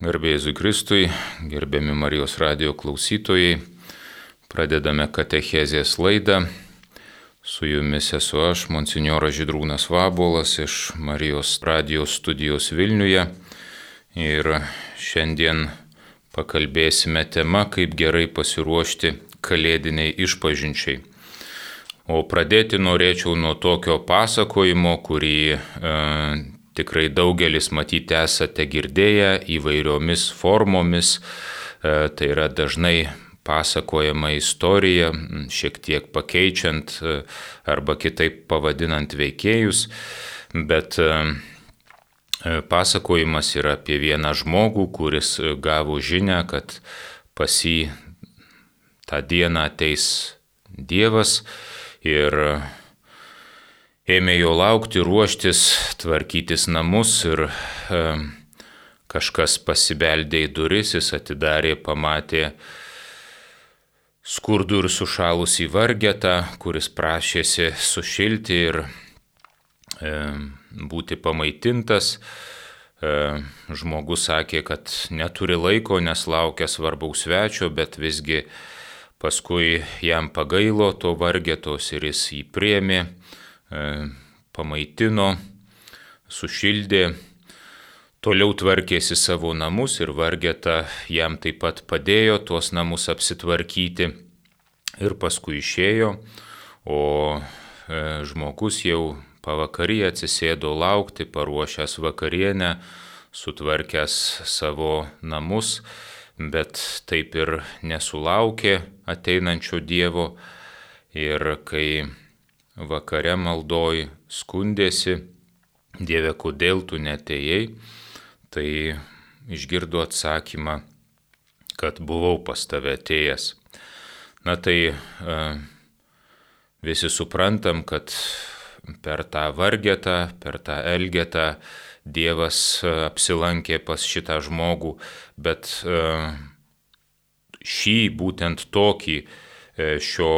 Garbėjai Kristui, gerbiami Marijos radio klausytojai, pradedame katechezės laidą. Su jumis esu aš, monsinjoras Židrūnas Vabolas iš Marijos radio studijos Vilniuje. Ir šiandien pakalbėsime tema, kaip gerai pasiruošti kalėdiniai išpažinčiai. O pradėti norėčiau nuo tokio pasakojimo, kurį e, tikrai daugelis matyti esate girdėję įvairiomis formomis. E, tai yra dažnai pasakojama istorija, šiek tiek pakeičiant e, arba kitaip pavadinant veikėjus, bet e, pasakojimas yra apie vieną žmogų, kuris gavo žinę, kad pas jį tą dieną ateis Dievas ir ėmė jo laukti, ruoštis, tvarkytis namus ir e, kažkas pasibeldė į duris, jis atidarė, pamatė skurdų ir sušalusį vargetą, kuris prašėsi sušilti ir e, būti pamaitintas. E, žmogus sakė, kad neturi laiko, nes laukia svarbaus svečio, bet visgi paskui jam pagailo to vargetos ir jis jį priemi pamaitino, sušildė, toliau tvarkėsi savo namus ir vargeta jam taip pat padėjo tuos namus apsitvarkyti. Ir paskui išėjo, o e, žmogus jau pavakarį atsisėdo laukti, paruošęs vakarienę, sutvarkęs savo namus, bet taip ir nesulaukė ateinančio Dievo. Ir kai vakare maldoj skundėsi, Dieve, kodėl tu netėjai, tai išgirdu atsakymą, kad buvau pas tave atėjęs. Na tai e, visi suprantam, kad per tą vargetą, per tą elgetą Dievas e, apsilankė pas šitą žmogų, bet e, šį būtent tokį šio,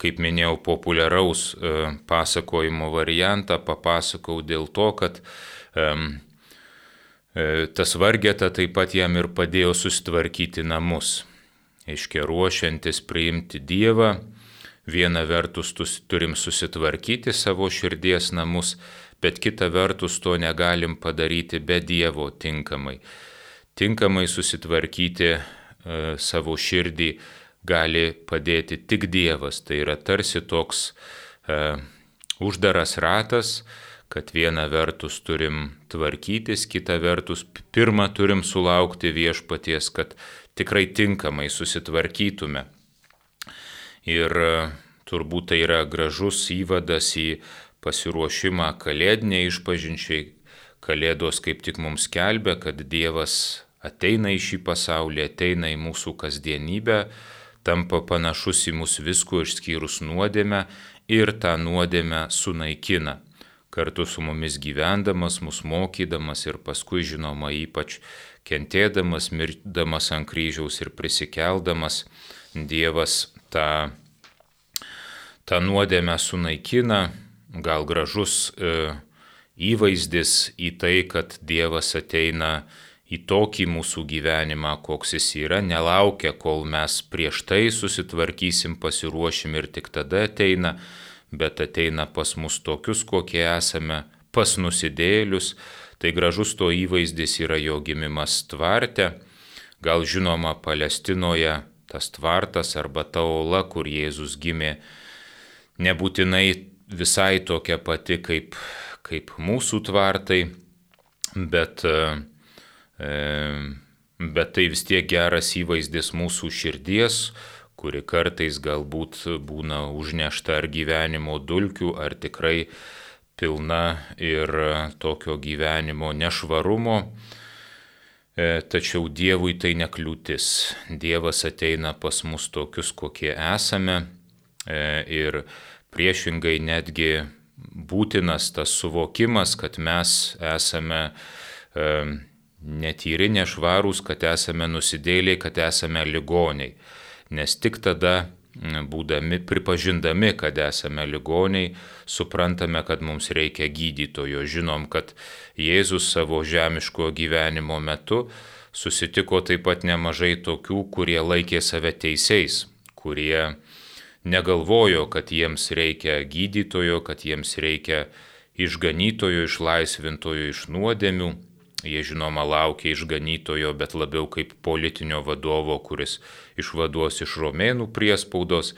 kaip minėjau, populiaraus e, pasakojimo variantą papasakau dėl to, kad e, tas vargeta taip pat jam ir padėjo susitvarkyti namus. Iškia ruošiantis priimti Dievą, viena vertus turim susitvarkyti savo širdies namus, bet kita vertus to negalim padaryti be Dievo tinkamai. Tinkamai susitvarkyti e, savo širdį gali padėti tik Dievas. Tai yra tarsi toks e, uždaras ratas, kad viena vertus turim tvarkytis, kita vertus pirmą turim sulaukti viešpaties, kad tikrai tinkamai susitvarkytume. Ir e, turbūt tai yra gražus įvadas į pasiruošimą kalėdiniai išpažinčiai. Kalėdos kaip tik mums kelbė, kad Dievas ateina į šį pasaulį, ateina į mūsų kasdienybę, tampa panašus į mus visko išskyrus nuodėmę ir tą nuodėmę sunaikina. Kartu su mumis gyvendamas, mus mokydamas ir paskui žinoma ypač kentėdamas, mirdamas ant kryžiaus ir prisikeldamas, Dievas tą, tą nuodėmę sunaikina, gal gražus e, įvaizdis į tai, kad Dievas ateina į tokį mūsų gyvenimą, koks jis yra, nelaukia, kol mes prieš tai susitvarkysim, pasiruošim ir tik tada ateina, bet ateina pas mus tokius, kokie esame, pas nusidėlius, tai gražus to įvaizdis yra jo gimimas tvarte, gal žinoma Palestinoje tas tvartas arba ta ola, kur Jėzus gimė, nebūtinai visai tokia pati kaip, kaip mūsų tvartai, bet uh, bet tai vis tiek geras įvaizdis mūsų širdies, kuri kartais galbūt būna užnešta ar gyvenimo dulkių, ar tikrai pilna ir tokio gyvenimo nešvarumo. E, tačiau Dievui tai nekliūtis. Dievas ateina pas mus tokius, kokie esame e, ir priešingai netgi būtinas tas suvokimas, kad mes esame netyri, nešvarūs, kad esame nusidėliai, kad esame ligoniai. Nes tik tada, būdami, pripažindami, kad esame ligoniai, suprantame, kad mums reikia gydytojo. Žinom, kad Jėzus savo žemiško gyvenimo metu susitiko taip pat nemažai tokių, kurie laikė save teisėjais, kurie negalvojo, kad jiems reikia gydytojo, kad jiems reikia išganytojo, išlaisvintojo iš nuodėmių. Jie žinoma laukia išganytojo, bet labiau kaip politinio vadovo, kuris išvaduos iš romėnų priespaudos.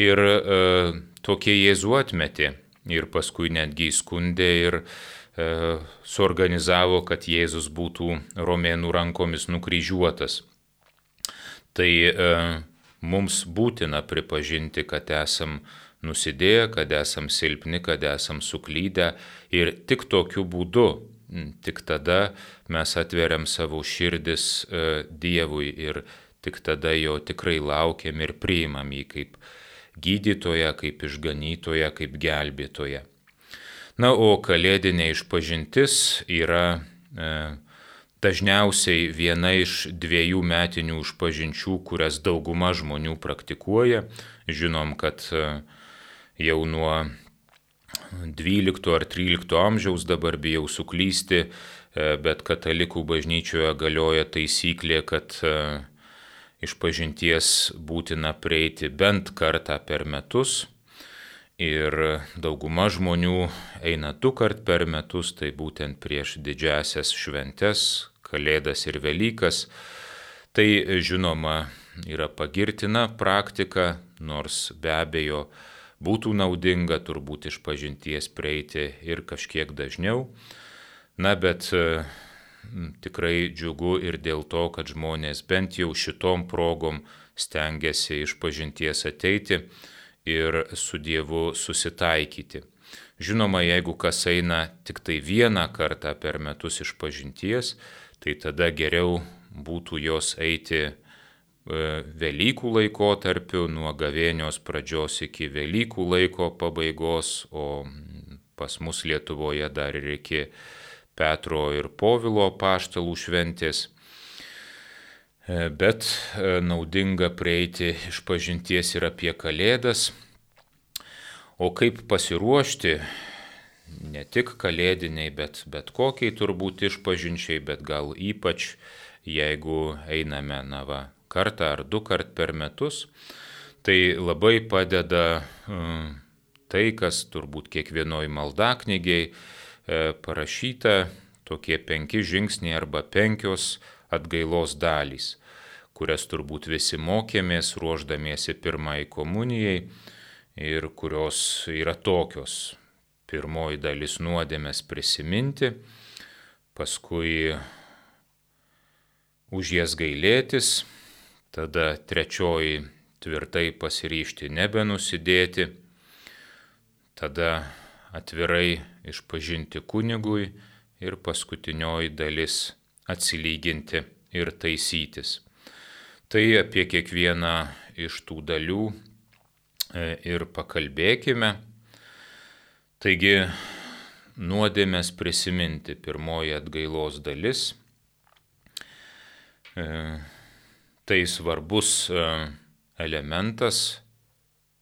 Ir e, tokie Jėzų atmetė ir paskui netgi įskundė ir e, suorganizavo, kad Jėzus būtų romėnų rankomis nukryžiuotas. Tai e, mums būtina pripažinti, kad esam nusidėję, kad esam silpni, kad esam suklydę ir tik tokiu būdu, tik tada mes atveriam savo širdis e, Dievui ir tik tada jo tikrai laukiam ir priimam jį kaip gydytoją, kaip išganytoją, kaip gelbėtoją. Na, o kalėdinė išpažintis yra e, dažniausiai viena iš dviejų metinių išpažinčių, kurias dauguma žmonių praktikuoja. Žinom, kad e, jau nuo 12 ar 13 amžiaus dabar bijau suklysti, e, bet katalikų bažnyčioje galioja taisyklė, kad e, išpažinties būtina prieiti bent kartą per metus. Ir dauguma žmonių eina du kart per metus, tai būtent prieš didžiasias šventes, Kalėdas ir Velykas. Tai žinoma yra pagirtina praktika, nors be abejo būtų naudinga turbūt iš pažinties prieiti ir kažkiek dažniau. Na bet tikrai džiugu ir dėl to, kad žmonės bent jau šitom progom stengiasi iš pažinties ateiti ir su Dievu susitaikyti. Žinoma, jeigu kas eina tik tai vieną kartą per metus iš pažinties, tai tada geriau būtų jos eiti e, Velykų laikotarpiu, nuo gavėnios pradžios iki Velykų laiko pabaigos, o pas mus Lietuvoje dar ir iki Petro ir Povilo paštalų šventės. E, bet e, naudinga prieiti iš pažinties ir apie Kalėdas. O kaip pasiruošti ne tik kalėdiniai, bet bet kokiai turbūt išpažinčiai, bet gal ypač jeigu einame, na va, kartą ar du kart per metus, tai labai padeda um, tai, kas turbūt kiekvienoj maldaknygiai E, parašyta tokie penki žingsniai arba penkios atgailos dalys, kurias turbūt visi mokėmės ruoždamiesi pirmai komunijai ir kurios yra tokios. Pirmoji dalis nuodėmės prisiminti, paskui už jas gailėtis, tada trečioji tvirtai pasiryšti nebenusidėti, tada atvirai išpažinti kunigui ir paskutinioji dalis atsilyginti ir taisytis. Tai apie kiekvieną iš tų dalių e, ir pakalbėkime. Taigi, nuodėmės prisiminti pirmoji atgailos dalis. Tai svarbus e, elementas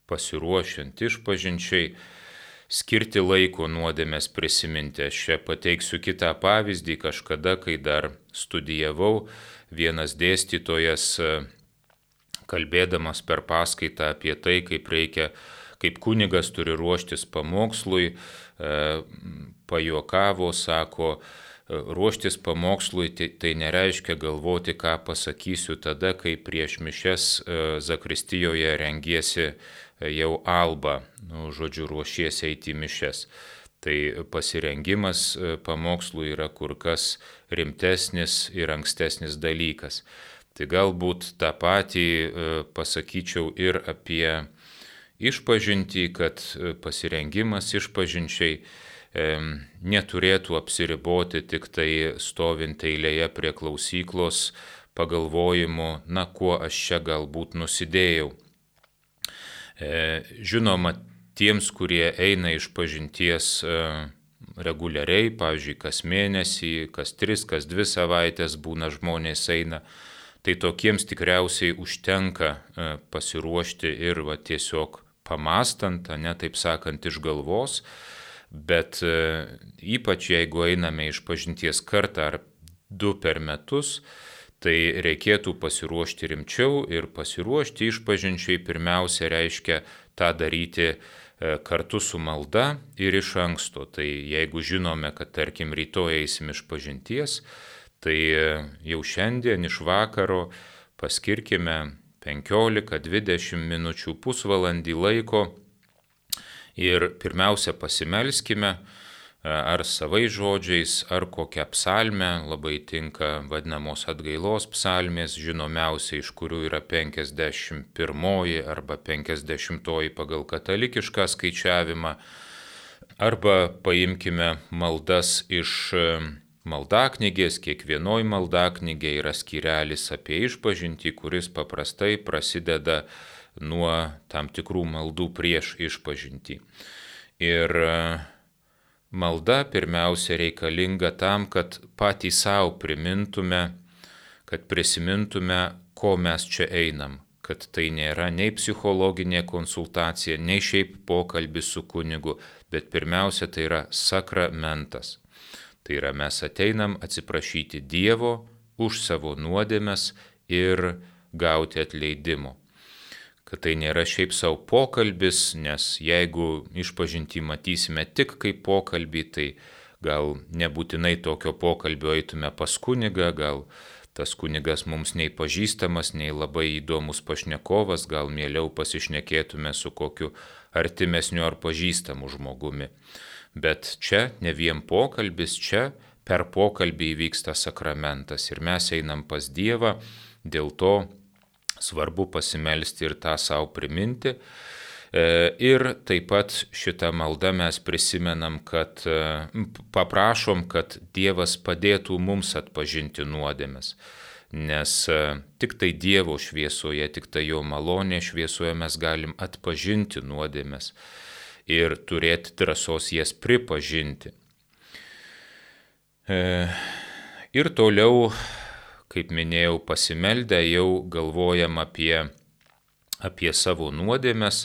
pasiruošiant išpažinčiai skirti laiko nuodėmės prisiminti. Aš čia pateiksiu kitą pavyzdį. Kažkada, kai dar studijavau, vienas dėstytojas, e, kalbėdamas per paskaitą apie tai, kaip reikia, kaip kunigas turi ruoštis pamokslui, e, pajuokavo, sako, ruoštis pamokslui tai, tai nereiškia galvoti, ką pasakysiu tada, kai prieš mišes Zakristijoje rengiesi jau alba, nu, žodžiu, ruošiesi eiti mišes. Tai pasirengimas e, pamokslų yra kur kas rimtesnis ir ankstesnis dalykas. Tai galbūt tą patį e, pasakyčiau ir apie išpažinti, kad e, pasirengimas išpažinčiai neturėtų apsiriboti tik tai stovint eilėje prie klausyklos pagalvojimu, na, kuo aš čia galbūt nusidėjau. E, žinoma, tiems, kurie eina iš pažinties e, reguliariai, pavyzdžiui, kas mėnesį, kas tris, kas dvi savaitės būna žmonės eina, tai tokiems tikriausiai užtenka e, pasiruošti ir va, tiesiog pamastant, ne taip sakant, iš galvos, bet ypač jeigu einame iš pažinties kartą ar du per metus, tai reikėtų pasiruošti rimčiau ir pasiruošti išpažinčiai pirmiausia reiškia tą daryti e, kartu su malda ir iš anksto. Tai jeigu žinome, kad tarkim rytoj eisim iš pažinties, tai e, jau šiandien iš vakaro paskirkime 15-20 minučių pusvalandį laiko ir pirmiausia pasimelskime, ar savai žodžiais, ar kokią psalmę, labai tinka vadinamos atgailos psalmės, žinomiausia iš kurių yra 51 arba 50 pagal katalikišką skaičiavimą, arba paimkime maldas iš maldaknygės, kiekvienoj maldaknygė yra skirelis apie išpažinti, kuris paprastai prasideda nuo tam tikrų maldų prieš išpažinti. Ir Malda pirmiausia reikalinga tam, kad patys savo primintume, kad prisimintume, ko mes čia einam, kad tai nėra nei psichologinė konsultacija, nei šiaip pokalbis su kunigu, bet pirmiausia tai yra sakramentas. Tai yra mes ateinam atsiprašyti Dievo už savo nuodėmes ir gauti atleidimo kad tai nėra šiaip savo pokalbis, nes jeigu išpažinti matysime tik kaip pokalbį, tai gal nebūtinai tokio pokalbio eitume pas kunigą, gal tas kunigas mums nei pažįstamas, nei labai įdomus pašnekovas, gal mieliau pasišnekėtume su kokiu artimesniu ar pažįstamu žmogumi. Bet čia ne vien pokalbis, čia per pokalbį įvyksta sakramentas ir mes einam pas Dievą, dėl to svarbu pasimelsti ir tą savo priminti. E, ir taip pat šitą maldą mes prisimenam, kad e, paprašom, kad Dievas padėtų mums atpažinti nuodėmes. Nes e, tik tai Dievo šviesoje, tik tai Jo malonė šviesoje mes galim atpažinti nuodėmes ir turėti drąsos jas pripažinti. Ir toliau kaip minėjau, pasimeldę jau galvojam apie, apie savo nuodėmes,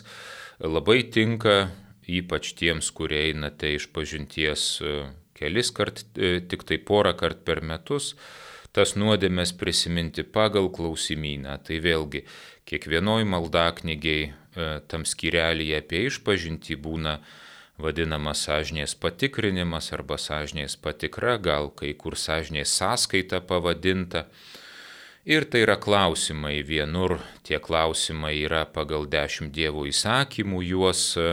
labai tinka ypač tiems, kurie einate iš pažinties e, kelis kart, e, tik tai porą kart per metus, tas nuodėmės prisiminti pagal klausimyną. Tai vėlgi, kiekvienoj maldaknygiai e, tam skirelėje apie išpažinti būna vadinamas sąžinės patikrinimas arba sąžinės patikra, gal kai kur sąžinės sąskaita pavadinta. Ir tai yra klausimai. Vienur tie klausimai yra pagal dešimt dievų įsakymų, juos e,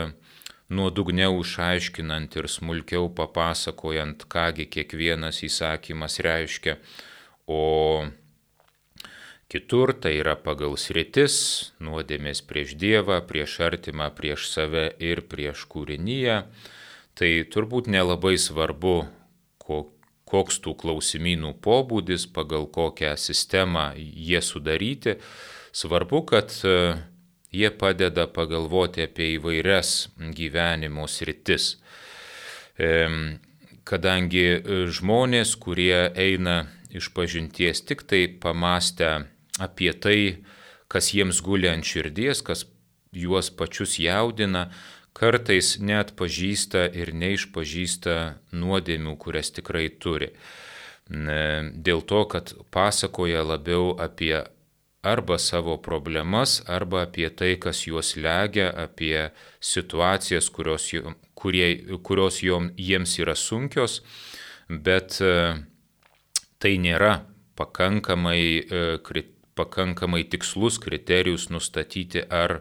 nuodugniau išaiškinant ir smulkiau papasakojant, kągi kiekvienas įsakymas reiškia. O Kitur tai yra pagal sritis, nuodėmės prieš Dievą, prieš artimą, prieš save ir prieš kūrinyje. Tai turbūt nelabai svarbu, koks tų klausimynų pobūdis, pagal kokią sistemą jie sudaryti. Svarbu, kad e, jie padeda pagalvoti apie įvairias gyvenimo sritis. Kadangi e, žmonės, kurie eina iš pažinties tik tai pamastę apie tai, kas jiems guli ant širdies, kas juos pačius jaudina, kartais net pažįsta ir neišpažįsta nuodėmių, kurias tikrai turi. Dėl to, kad pasakoja labiau apie arba savo problemas, arba apie tai, kas juos legia, apie situacijas, kurios, kurie, kurios jom, jiems yra sunkios, bet e, tai nėra pakankamai krit, pakankamai tikslus kriterijus nustatyti, ar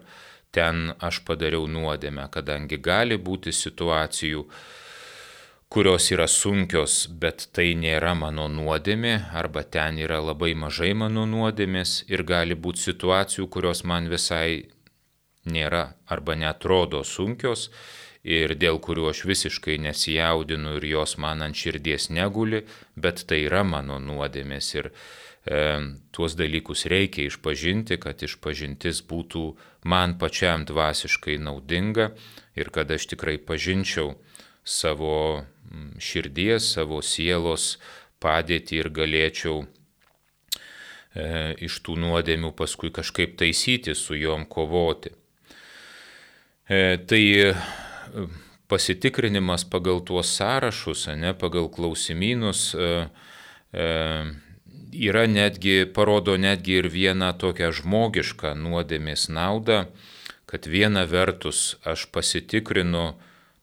ten aš padariau nuodėmę, kadangi gali būti situacijų, kurios yra sunkios, bet tai nėra mano nuodėmė, arba ten yra labai mažai mano nuodėmės ir gali būti situacijų, kurios man visai nėra arba netrodo sunkios ir dėl kurių aš visiškai nesijaudinu ir jos man ant širdies neguli, bet tai yra mano nuodėmės ir tuos dalykus reikia išpažinti, kad išpažintis būtų man pačiam dvasiškai naudinga ir kad aš tikrai pažinčiau savo širdies, savo sielos padėtį ir galėčiau e, iš tų nuodėmių paskui kažkaip taisyti, su juom kovoti. E, tai e, pasitikrinimas pagal tuos sąrašus, ne pagal klausimynus, e, e, yra netgi, parodo netgi ir vieną tokią žmogišką nuodėmės naudą, kad viena vertus aš pasitikrinu,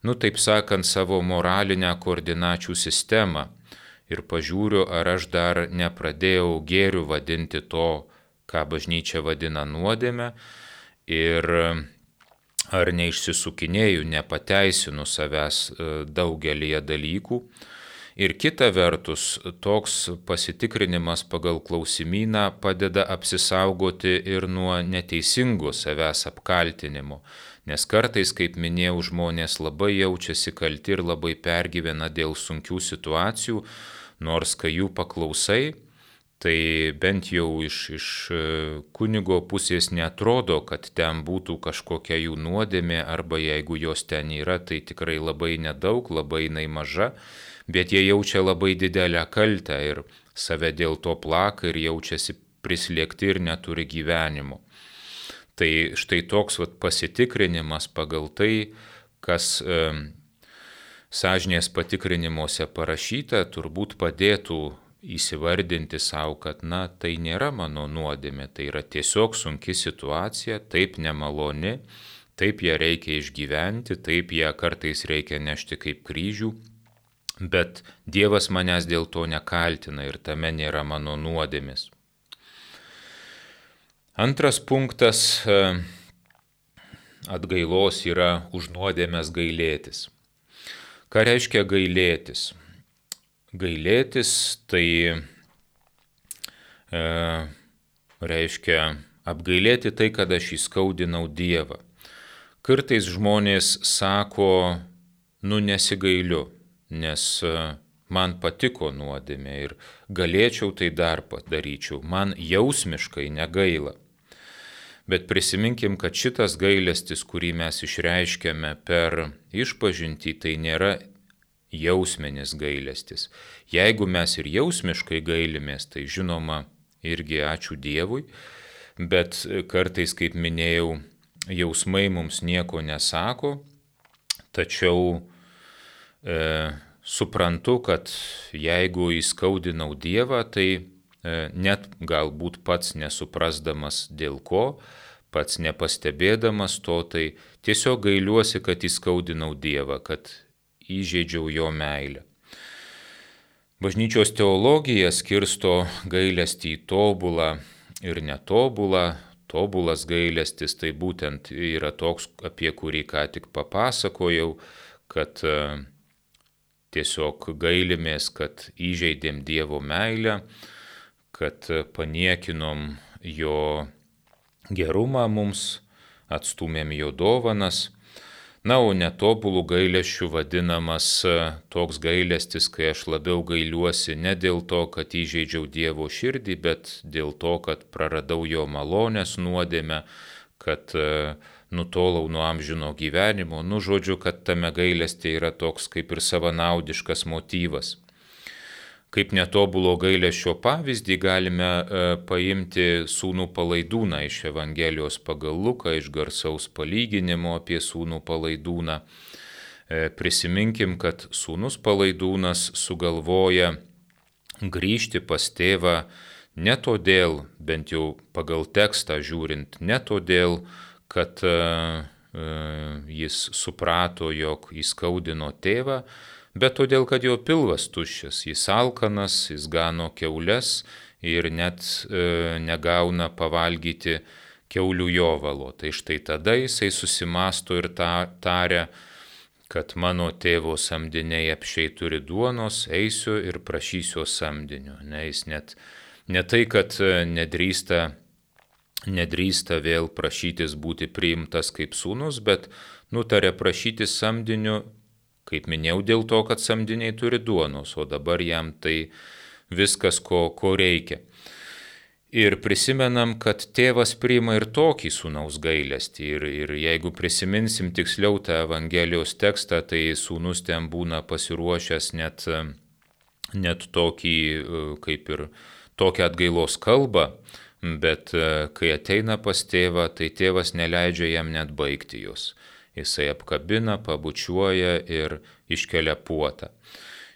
nu taip sakant, savo moralinę koordinačių sistemą ir pažiūriu, ar aš dar nepradėjau gėrių vadinti to, ką bažnyčia vadina nuodėme ir ar neišsisukinėjau, nepateisinu savęs e, daugelį dalykų. Ir kita vertus, toks pasitikrinimas pagal klausimyną padeda apsisaugoti ir nuo neteisingų savęs apkaltinimo. Nes kartais, kaip minėjau, žmonės labai jaučiasi kalti ir labai pergyvena dėl sunkių situacijų, nors kai jų paklausai, tai bent jau iš, iš e, kunigo pusės netrodo, kad ten būtų kažkokia jų nuodėmė, arba jeigu jos ten yra, tai tikrai labai nedaug, labai jinai maža bet jie jaučia labai didelę kaltę ir save dėl to plaka ir jaučiasi prislėgti ir neturi gyvenimo. Tai štai toks vat, pasitikrinimas pagal tai, kas e, sąžinės patikrinimuose parašyta, turbūt padėtų įsivardinti savo, kad na tai nėra mano nuodėmė, tai yra tiesiog sunki situacija, taip nemaloni, taip ją reikia išgyventi, taip ją kartais reikia nešti kaip kryžių, bet Dievas manęs dėl to nekaltina ir tame nėra mano nuodėmis. Antras punktas e, atgailos yra už nuodėmės gailėtis. Ką reiškia gailėtis? Gailėtis tai e, reiškia apgailėti tai, kad aš įskaudinau Dievą. Kartais žmonės sako, nu nesigailiu, nes e, man patiko nuodėmė ir galėčiau tai dar padaryčiau, man jausmiškai negaila. Bet prisiminkim, kad šitas gailestis, kurį mes išreiškiame per išpažinti, tai nėra jausminis gailestis. Jeigu mes ir jausmiškai gailimės, tai žinoma, irgi ačiū Dievui, bet kartais, kaip minėjau, jausmai mums nieko nesako, tačiau e, suprantu, kad jeigu įskaudinau Dievą, tai e, net galbūt pats nesuprasdamas dėl ko, pats nepastebėdamas to, tai tiesiog gailiuosi, kad įskaudinau Dievą, kad įžeidžiau jo meilę. Bažnyčios teologija skirsto gailestį į tobulą ir netobulą. Tobulas gailestis tai būtent yra toks, apie kurį ką tik papasakojau, kad e, tiesiog gailimės, kad įžeidėm Dievo meilę, kad paniekinom jo gerumą mums, atstumėm jo dovanas. Na, o netobulų gailėšių vadinamas toks gailestis, kai aš labiau gailiuosi ne dėl to, kad įžeidžiau Dievo širdį, bet dėl to, kad praradau jo malonės nuodėmę, kad uh, nutolau nuo amžino gyvenimo, nu žodžiu, kad tame gailestė yra toks kaip ir savanaudiškas motyvas. Kaip netobulo gailesčio pavyzdį galime e, paimti sūnų palaidūną iš Evangelijos pagal Luką, iš garsaus palyginimo apie sūnų palaidūną. E, prisiminkim, kad sūnus palaidūnas sugalvoja grįžti pas tėvą ne todėl, bent jau pagal tekstą žiūrint, ne todėl, kad e, e, jis suprato, jog įskaudino tėvą, bet todėl, kad jo pilvas tuščias, jis alkanas, jis gano keulės ir net e, negauna pavalgyti keulių jovalo. Tai štai tada jisai susimasto ir ta, taria, kad mano tėvo samdiniai apšiai turi duonos, eisiu ir prašysiu samdinio. Ne, jis net ne tai, kad nedrįsta nedrįsta vėl prašytis būti priimtas kaip sūnus, bet nutarė prašyti samdiniu, kaip minėjau, dėl to, kad samdiniai turi duonos, o dabar jam tai viskas, ko, ko reikia. Ir prisimenam, kad tėvas priima ir tokį sūnaus gailestį. Ir, ir jeigu prisiminsim tiksliau tą Evangelijos tekstą, tai sūnus ten būna pasiruošęs net, net tokį, kaip ir tokią atgailos kalbą, bet e, kai ateina pas tėvą, tai tėvas neleidžia jam net baigti jos. Jisai apkabina, pabučiuoja ir iškelia puotą.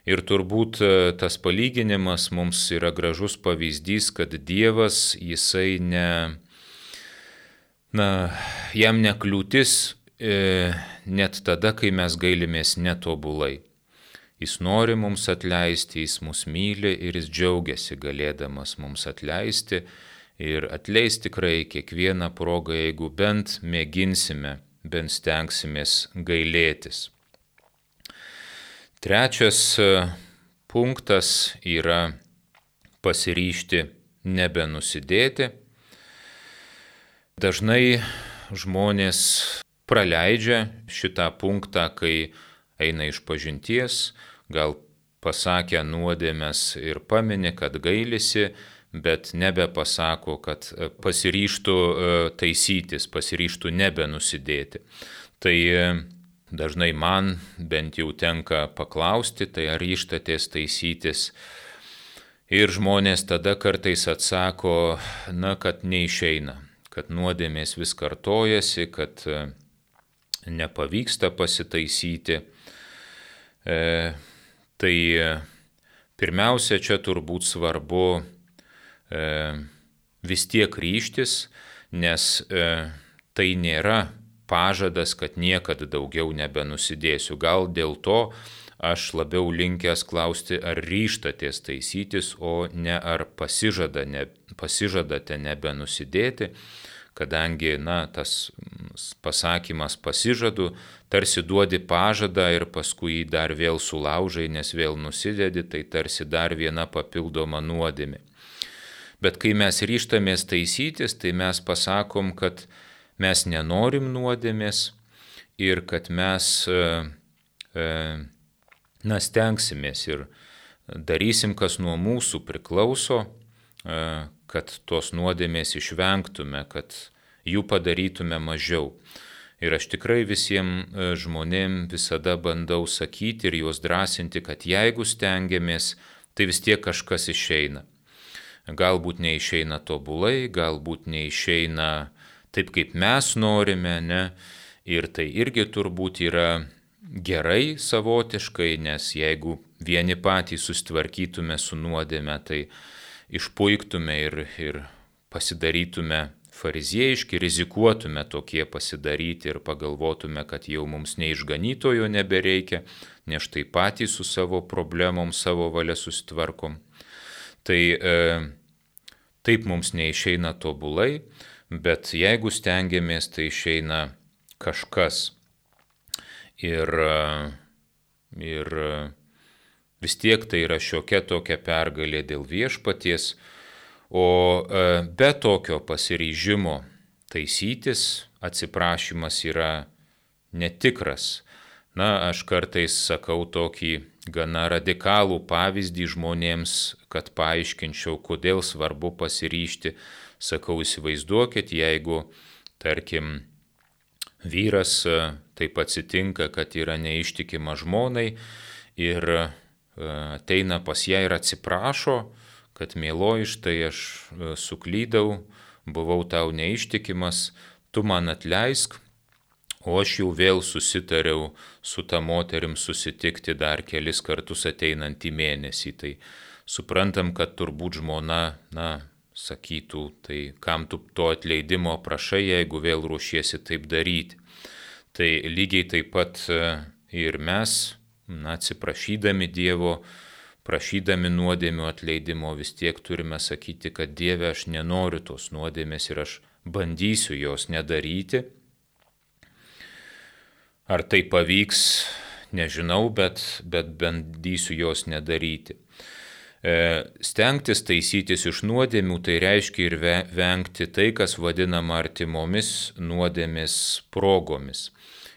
Ir turbūt e, tas palyginimas mums yra gražus pavyzdys, kad Dievas, jisai ne, na, jam nekliūtis e, net tada, kai mes gailimės netobulai. Jis nori mums atleisti, jis mus myli ir jis džiaugiasi galėdamas mums atleisti ir atleis tikrai kiekvieną progą, jeigu bent mėginsime, bent stengsimės gailėtis. Trečias e, punktas yra pasiryšti nebenusidėti. Dažnai žmonės praleidžia šitą punktą, kai eina iš pažinties, gal pasakė nuodėmės ir paminė, kad gailisi, bet nebepasako, kad pasiryštų e, taisytis, pasiryštų nebenusidėti. Tai e, dažnai man bent jau tenka paklausti, tai ar ištatės taisytis. Ir žmonės tada kartais atsako, na, kad neišeina, kad nuodėmės vis kartojasi, kad e, nepavyksta pasitaisyti. E, tai e, pirmiausia, čia turbūt svarbu e, vis tiek ryštis, nes e, tai nėra pažadas, kad niekada daugiau nebenusidėsiu. Gal dėl to aš labiau linkęs klausti, ar ryštatės taisytis, o ne ar pasižada, ne, pasižadate nebenusidėti, kadangi, na, tas pasakymas pasižadu, tarsi duodi pažadą ir paskui jį dar vėl sulaužai, nes vėl nusidedi, tai tarsi dar viena papildoma nuodėmė. Bet kai mes ryštamės taisytis, tai mes pasakom, kad mes nenorim nuodėmės ir kad mes, e, e, na, stengsimės ir darysim, kas nuo mūsų priklauso, e, kad tos nuodėmės išvengtume, kad jų padarytume mažiau. Ir aš tikrai visiems žmonėm visada bandau sakyti ir juos drąsinti, kad jeigu stengiamės, tai vis tiek kažkas išeina. Galbūt neišeina tobulai, galbūt neišeina taip, kaip mes norime, ne? Ir tai irgi turbūt yra gerai savotiškai, nes jeigu vieni patys sustvarkytume su nuodėme, tai išpuiktume ir, ir pasidarytume fariziejiški, rizikuotume tokie pasidaryti ir pagalvotume, kad jau mums neišganytojo nebereikia, nes štai patys su savo problemom, savo valia sustvarkom. Tai e, taip mums neišeina tobulai, bet jeigu stengiamės, tai išeina kažkas. Ir, ir vis tiek tai yra šiokia tokia pergalė dėl viešpaties, o e, be tokio pasiryžimo taisytis atsiprašymas yra netikras. Na, aš kartais sakau tokį gana radikalų pavyzdį žmonėms, kad paaiškinčiau, kodėl svarbu pasiryšti Sakau, įsivaizduokit, jeigu, tarkim, vyras taip atsitinka, kad yra neištikima žmonai ir e, ateina pas ją ir atsiprašo, kad mėloji štai aš e, suklydau, buvau tau neištikimas, tu man atleisk, o aš jau vėl susitariau su ta moterim susitikti dar kelis kartus ateinantį mėnesį. Tai suprantam, kad turbūt žmona, na, sakytų, tai kam tu to atleidimo prašai, jeigu vėl ruošiesi taip daryti. Tai lygiai taip pat e, ir mes, na, atsiprašydami Dievo, prašydami nuodėmių atleidimo, vis tiek turime sakyti, kad Dieve aš nenoriu tos nuodėmės ir aš bandysiu jos nedaryti. Ar tai pavyks, nežinau, bet, bet bandysiu jos nedaryti. E, stengtis taisytis iš nuodėmių tai reiškia ir vengti tai, kas vadinama artimomis nuodėmis progomis.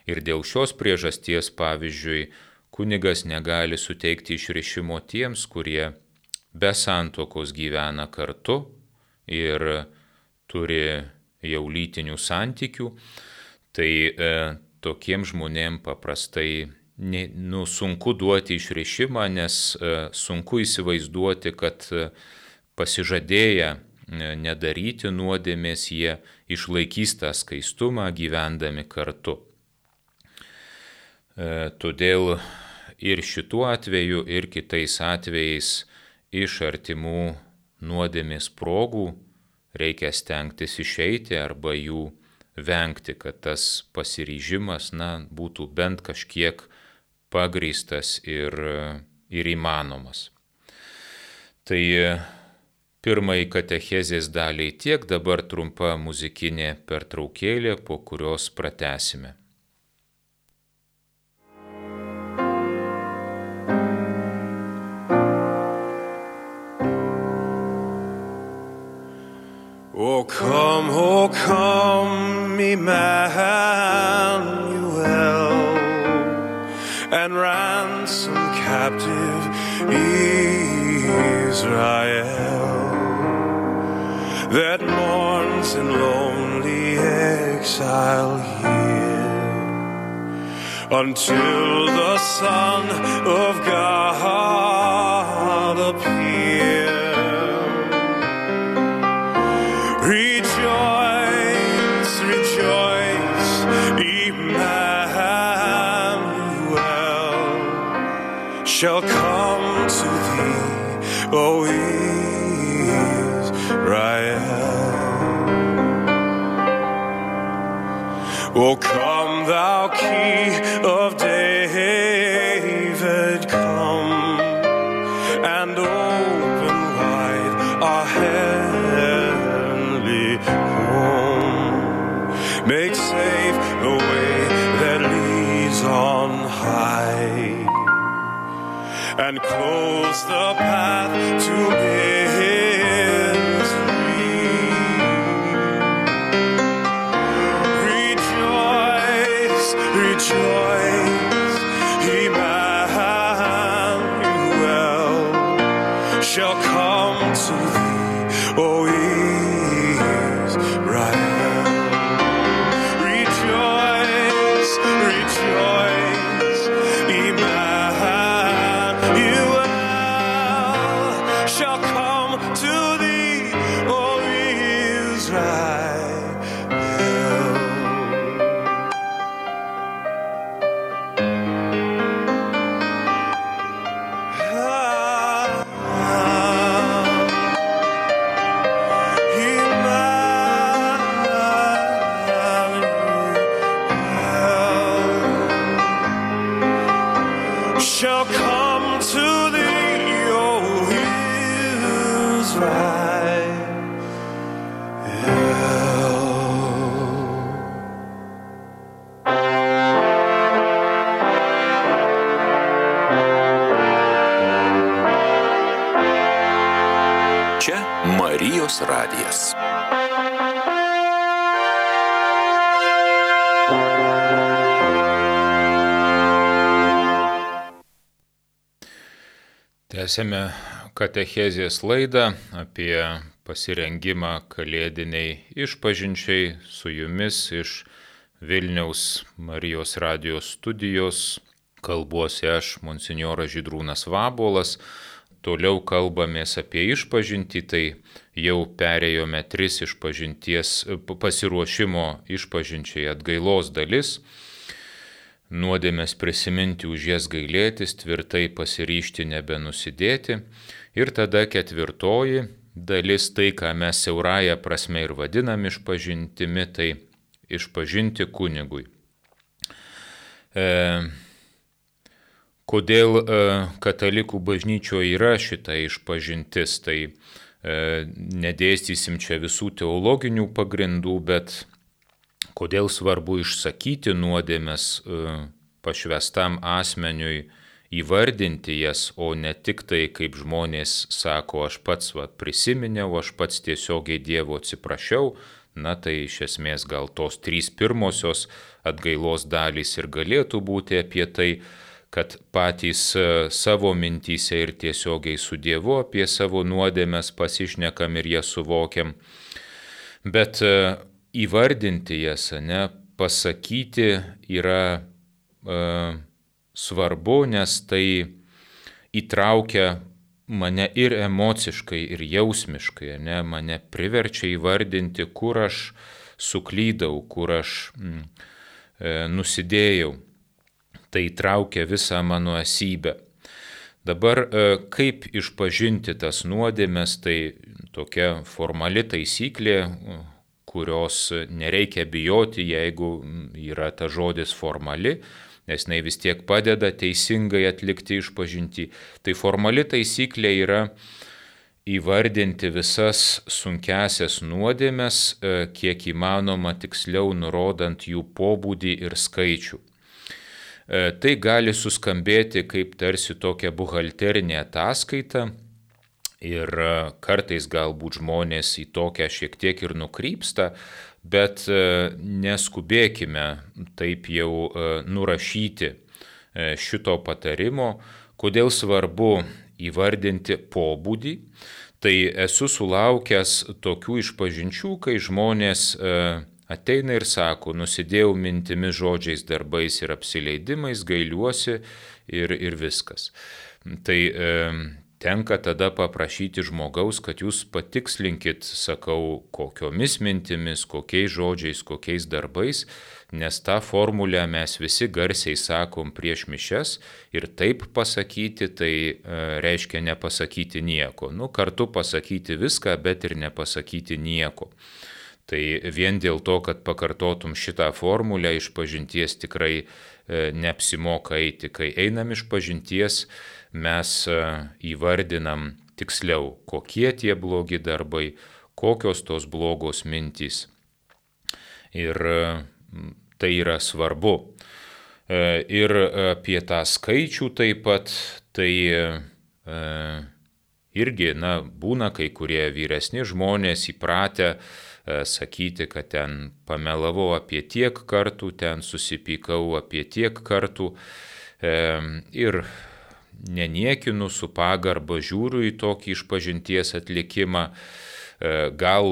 Ir dėl šios priežasties, pavyzdžiui, kunigas negali suteikti išrišimo tiems, kurie be santokos gyvena kartu ir turi jau lytinių santykių, tai e, tokiem žmonėm paprastai nu, sunku duoti išrišimą, nes e, sunku įsivaizduoti, kad e, pasižadėję e, nedaryti nuodėmės, jie išlaikys tą skaistumą gyvendami kartu. Todėl ir šituo atveju, ir kitais atvejais iš artimų nuodėmės progų reikia stengtis išeiti arba jų vengti, kad tas pasiryžimas, na, būtų bent kažkiek pagrįstas ir, ir įmanomas. Tai pirmai katechezės daliai tiek, dabar trumpa muzikinė pertraukėlė, po kurios pratesime. O come, O come, Emmanuel, and ransom captive Israel that mourns in lonely exile here until the Son of God appear. The Tęsėme katechezės laidą apie pasirengimą kalėdiniai išpažinčiai su jumis iš Vilniaus Marijos radijos studijos. Kalbuosi aš, monsinjoras Žydrūnas Vabolas. Toliau kalbamės apie išpažinti, tai jau perėjome tris išpažinties pasiruošimo išpažinčiai atgailos dalis nuodėmės prisiminti už jas gailėtis, tvirtai pasiryšti nebenusidėti. Ir tada ketvirtoji dalis, tai ką mes siaurąją prasme ir vadinam išpažintimi, tai išpažinti kunigui. E, kodėl e, katalikų bažnyčioje yra šita išpažintis, tai e, nedėstysim čia visų teologinių pagrindų, bet kodėl svarbu išsakyti nuodėmės e, pašvestam asmeniui, įvardinti jas, o ne tik tai, kaip žmonės sako, aš pats va, prisiminiau, aš pats tiesiogiai Dievo atsiprašiau, na tai iš esmės gal tos trys pirmosios atgailos dalys ir galėtų būti apie tai, kad patys e, savo mintyse ir tiesiogiai su Dievu apie savo nuodėmės pasišnekam ir jas suvokiam. Bet e, įvardinti jas, ne, pasakyti yra e, svarbu, nes tai įtraukia mane ir emociškai, ir jausmiškai, ne, mane priverčia įvardinti, kur aš suklydau, kur aš mm, e, nusidėjau. tai traukia visą mano esybę. Dabar kaip išpažinti tas nuodėmės, tai tokia formali taisyklė, kurios nereikia bijoti, jeigu yra ta žodis formali, nes jinai vis tiek padeda teisingai atlikti išpažinti. Tai formali taisyklė yra įvardinti visas sunkesias nuodėmes, e, kiek įmanoma tiksliau nurodant jų pobūdį ir skaičių. E, tai gali suskambėti kaip tarsi tokia buhalterinė ataskaita ir e, kartais galbūt žmonės į tokią šiek tiek ir nukrypsta, bet neskubėkime taip jau nurašyti šito patarimo, kodėl svarbu įvardinti pobūdį, tai esu sulaukęs tokių išpažinčių, kai žmonės e, ateina ir sako, nusidėjau mintimis žodžiais, darbais ir apsileidimais, gailiuosi ir, ir viskas. Tai e, tenka tada paprašyti žmogaus, kad jūs patikslinkit, sakau, kokiomis mintimis, kokiais žodžiais, kokiais darbais nes tą formulę mes visi garsiai sakom prieš mišes ir taip pasakyti, tai e, reiškia nepasakyti nieko. Nu, kartu pasakyti viską, bet ir nepasakyti nieko. Tai vien dėl to, kad pakartotum šitą formulę iš pažinties tikrai e, neapsimoka eiti. Kai einam iš pažinties, mes e, įvardinam tiksliau, kokie tie blogi darbai, kokios tos blogos mintys. Ir Tai yra svarbu. E, ir apie tą skaičių taip pat, tai e, irgi, na, būna kai kurie vyresni žmonės įpratę e, sakyti, kad ten pamelavau apie tiek kartų, ten susipykau apie tiek kartų. Ir neniekinu su pagarba žiūriu į tokį išpažinties atlikimą. Gal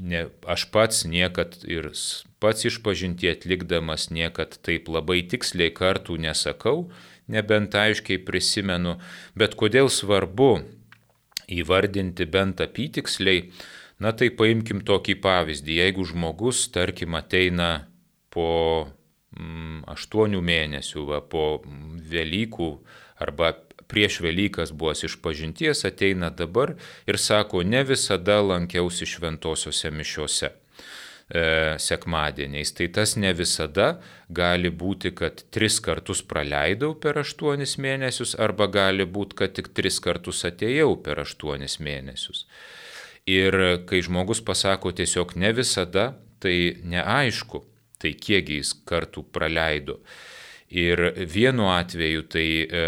ne, aš pats niekad ir pats išpažinti atlikdamas niekad taip labai tiksliai kartų nesakau, nebent aiškiai prisimenu, bet kodėl svarbu įvardinti bent apytiksliai, na tai paimkim tokį pavyzdį, jeigu žmogus, tarkim, ateina po mm, aštuonių mėnesių, va, po Velykų arba prieš Velykas buvęs išpažinties ateina dabar ir sako, ne visada lankiausi šventosiuose mišiuose e, sekmadieniais. Tai tas ne visada gali būti, kad tris kartus praleidau per aštuonis mėnesius arba gali būti, kad tik tris kartus atėjau per aštuonis mėnesius. Ir kai žmogus pasako tiesiog ne visada, tai neaišku, tai kiek jis kartų praleido. Ir vienu atveju tai e,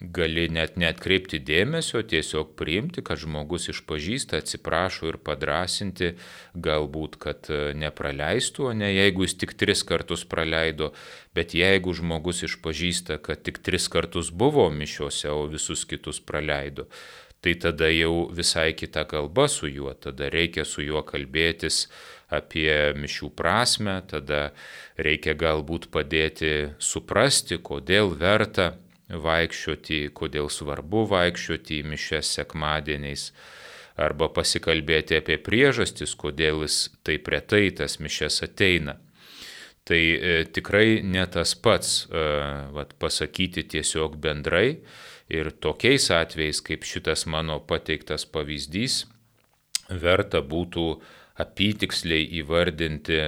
gali net netkreipti dėmesio, tiesiog priimti, kad žmogus išpažįsta, atsiprašo ir padrasinti, galbūt, kad e, nepraleistų, o ne jeigu jis tik tris kartus praleido, bet jeigu žmogus išpažįsta, kad tik tris kartus buvo mišiuose, o visus kitus praleido, tai tada jau visai kita kalba su juo, tada reikia su juo kalbėtis apie mišių prasme, tada reikia galbūt padėti suprasti, kodėl verta vaikščioti, kodėl svarbu vaikščioti į mišes sekmadieniais, arba pasikalbėti apie priežastis, kodėl jis taip retai tas mišes ateina. Tai e, tikrai ne tas pats e, vat, pasakyti tiesiog bendrai ir tokiais atvejais, kaip šitas mano pateiktas pavyzdys, verta būtų apytiksliai įvardinti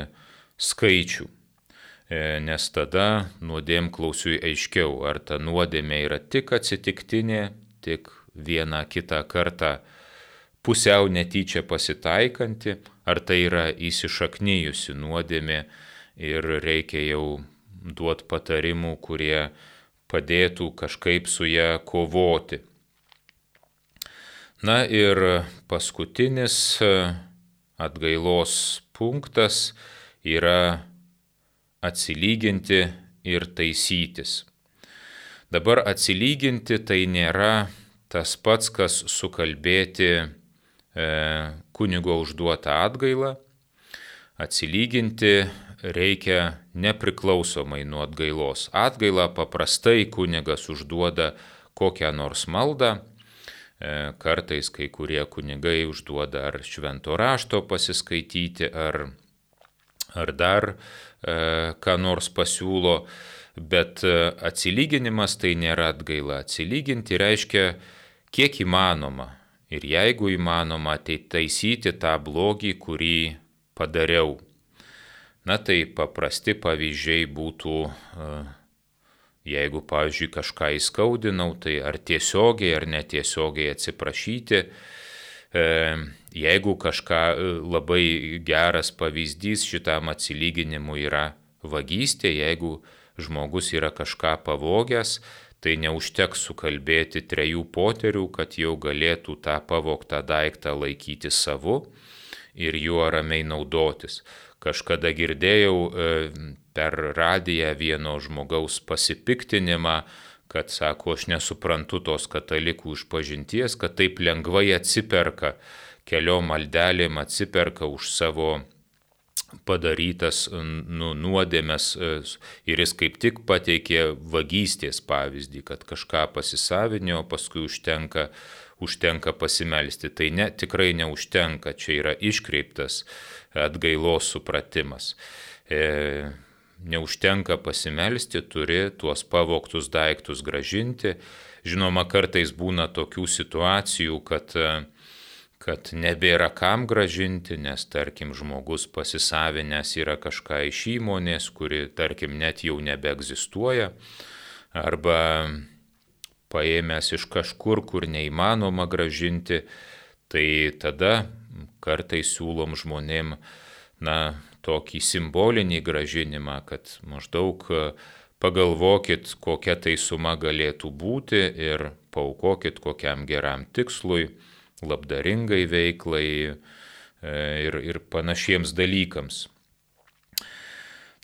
skaičių. E, nes tada nuodėmklausiui aiškiau, ar ta nuodėmė yra tik atsitiktinė, tik vieną kitą kartą pusiau netyčia pasitaikanti, ar tai yra įsišaknyjusi nuodėmė ir reikia jau duoti patarimų, kurie padėtų kažkaip su ją kovoti. Na ir paskutinis atgailos punktas yra atsilyginti ir taisytis. Dabar atsilyginti tai nėra tas pats, kas sukalbėti e, kunigo užduotą atgailą. Atsilyginti reikia nepriklausomai nuo atgailos. Atgailą paprastai kunigas užduoda kokią nors maldą. E, kartais kai kurie kunigai užduoda ar švento rašto pasiskaityti, ar, ar dar E, ką nors pasiūlo, Bet e, atsilyginimas tai nėra atgaila. Atsilyginti reiškia kiek įmanoma. Ir jeigu įmanoma, tai taisyti tą blogį, kurį padariau. Na tai paprasti pavyzdžiai būtų, e, jeigu, pavyzdžiui, kažką įskaudinau, tai ar tiesiogiai ar netiesiogiai atsiprašyti. E, jeigu kažką labai geras pavyzdys šitam atsilyginimui yra vagystė, jeigu žmogus yra kažką pavogęs, tai neužteks sukalbėti trejų poterių, kad jau galėtų tą pavogtą daiktą laikyti savu ir juo ramiai naudotis. Kažkada girdėjau e, per radiją vieno žmogaus pasipiktinimą, kad sako, aš nesuprantu tos katalikų išpažinties, kad taip lengvai atsiperka, keliom maldelėm atsiperka už savo padarytas nu, nuodėmės e, ir jis kaip tik pateikė vagystės pavyzdį, kad kažką pasisavinio, paskui užtenka, užtenka pasimelsti. Tai ne, tikrai neužtenka, čia yra iškreiptas atgailos supratimas. E, neužtenka pasimelsti, turi tuos pavoktus daiktus gražinti. Žinoma, kartais būna tokių situacijų, kad e, kad nebėra kam gražinti, nes tarkim žmogus pasisavinęs yra kažką iš įmonės, kuri tarkim net jau nebeegzistuoja, arba paėmęs iš kažkur, kur neįmanoma gražinti, tai tada kartais siūlom žmonėm, na, tokį simbolinį gražinimą, kad maždaug pagalvokit, kokia tai suma galėtų būti ir paukokit kokiam geram tikslui labdaringai veiklai e, ir, ir panašiems dalykams.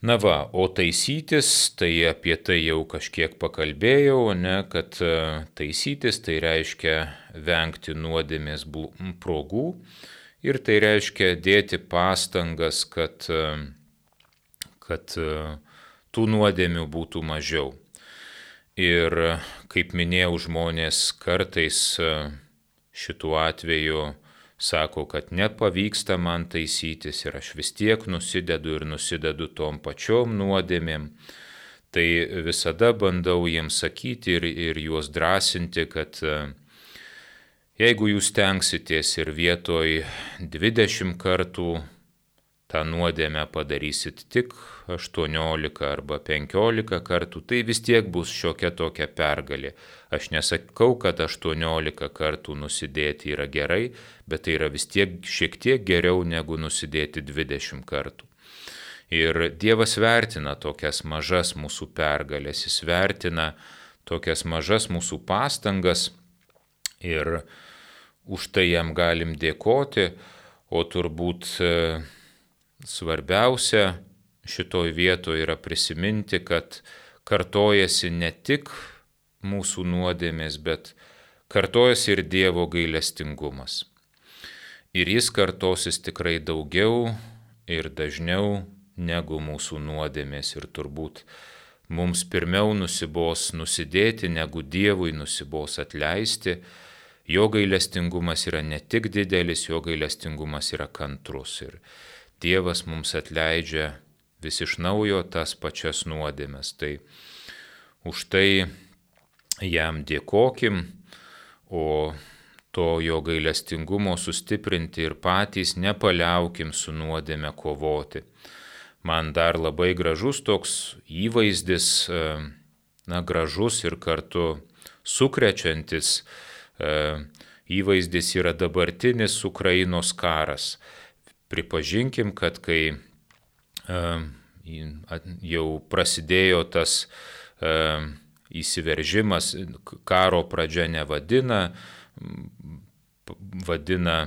Na va, o taisytis, tai apie tai jau kažkiek pakalbėjau, ne, kad e, taisytis tai reiškia vengti nuodėmės progų ir tai reiškia dėti pastangas, kad, e, kad tų nuodėmių būtų mažiau. Ir kaip minėjau, žmonės kartais šituo atveju sako, kad nepavyksta man taisytis ir aš vis tiek nusidedu ir nusidedu tom pačiom nuodėmėm, tai visada bandau jiems sakyti ir, ir juos drąsinti, kad e, jeigu jūs tenksitės ir vietoj 20 kartų tą nuodėmę padarysit tik 18 arba 15 kartų, tai vis tiek bus šiokia tokia pergalė. Aš nesakau, kad 18 kartų nusidėti yra gerai, bet tai yra vis tiek šiek tiek geriau negu nusidėti 20 kartų. Ir Dievas vertina tokias mažas mūsų pergalės, jis vertina tokias mažas mūsų pastangas ir už tai jam galim dėkoti, o turbūt svarbiausia šitoj vietoje yra prisiminti, kad kartojasi ne tik mūsų nuodėmės, bet kartojasi ir Dievo gailestingumas. Ir jis kartosis tikrai daugiau ir dažniau negu mūsų nuodėmės ir turbūt mums pirmiau nusibos nusidėti, negu Dievui nusibos atleisti. Jo gailestingumas yra ne tik didelis, jo gailestingumas yra kantrus. Ir Dievas mums atleidžia vis iš naujo tas pačias nuodėmes. Tai už tai jam dėkokim, o to jo gailestingumo sustiprinti ir patys nepaliaukim su nuodėme kovoti. Man dar labai gražus toks įvaizdis, e, na, gražus ir kartu sukrečiantis įvaizdis yra dabartinis Ukrainos karas pripažinkim, kad kai jau prasidėjo tas įsiveržimas, karo pradžia nevadina, vadina,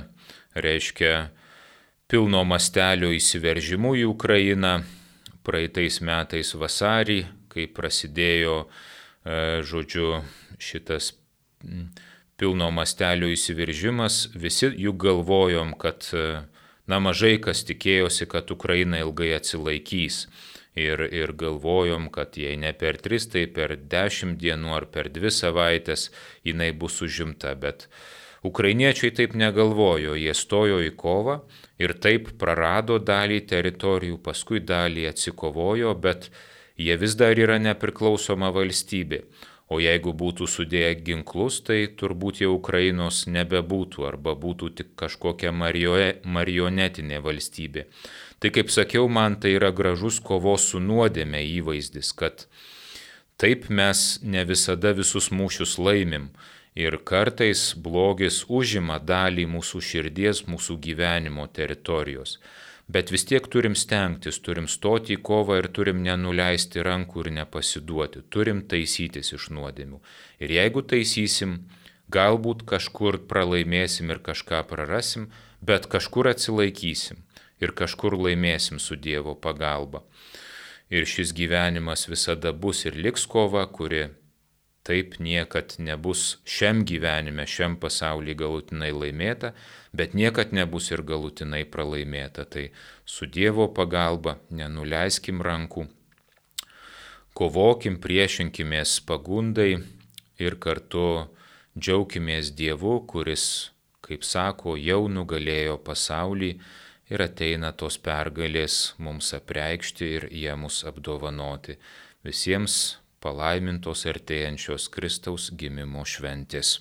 reiškia, pilno mastelio įsiveržimu į Ukrainą. Praeitais metais vasarį, kai prasidėjo, e, žodžiu, šitas pilno mastelio įsiveržimas, visi juk galvojom, kad e, Na mažai kas tikėjosi, kad Ukraina ilgai atsilaikys. Ir, ir galvojom, kad jei ne per tris, tai per dešimt dienų ar per dvi savaitės jinai bus užimta. Bet ukrainiečiai taip negalvojo, jie stojo į kovą ir taip prarado dalį teritorijų, paskui dalį atsikovojo, bet Jie vis dar yra nepriklausoma valstybė. O jeigu būtų sudėję ginklus, tai turbūt jau Ukrainos nebebūtų arba būtų tik kažkokia marionetinė valstybė. Tai kaip sakiau, man tai yra gražus kovos su nuodėme įvaizdis, kad taip mes ne visada visus mūšius laimim ir kartais blogis užima dalį mūsų širdies, mūsų gyvenimo teritorijos bet vis tiek turim stengtis, turim stoti į kovą ir turim nenuleisti rankų ir nepasiduoti, turim taisytis iš nuodėmių. Ir jeigu taisysim, galbūt kažkur pralaimėsim ir kažką prarasim, bet kažkur atsilaikysim ir kažkur laimėsim su Dievo pagalba. Ir šis gyvenimas visada bus ir liks kova, kuri Taip niekad nebus šiam gyvenime, šiam pasaulyje galutinai laimėta, bet niekad nebus ir galutinai pralaimėta. Tai su Dievo pagalba nenuleiskim rankų, kovokim, priešinkimės pagundai ir kartu džiaukimės Dievu, kuris, kaip sako, jau nugalėjo pasaulį ir ateina tos pergalės mums apreikšti ir jie mus apdovanoti. Visiems palaimintos artėjančios Kristaus gimimo šventės.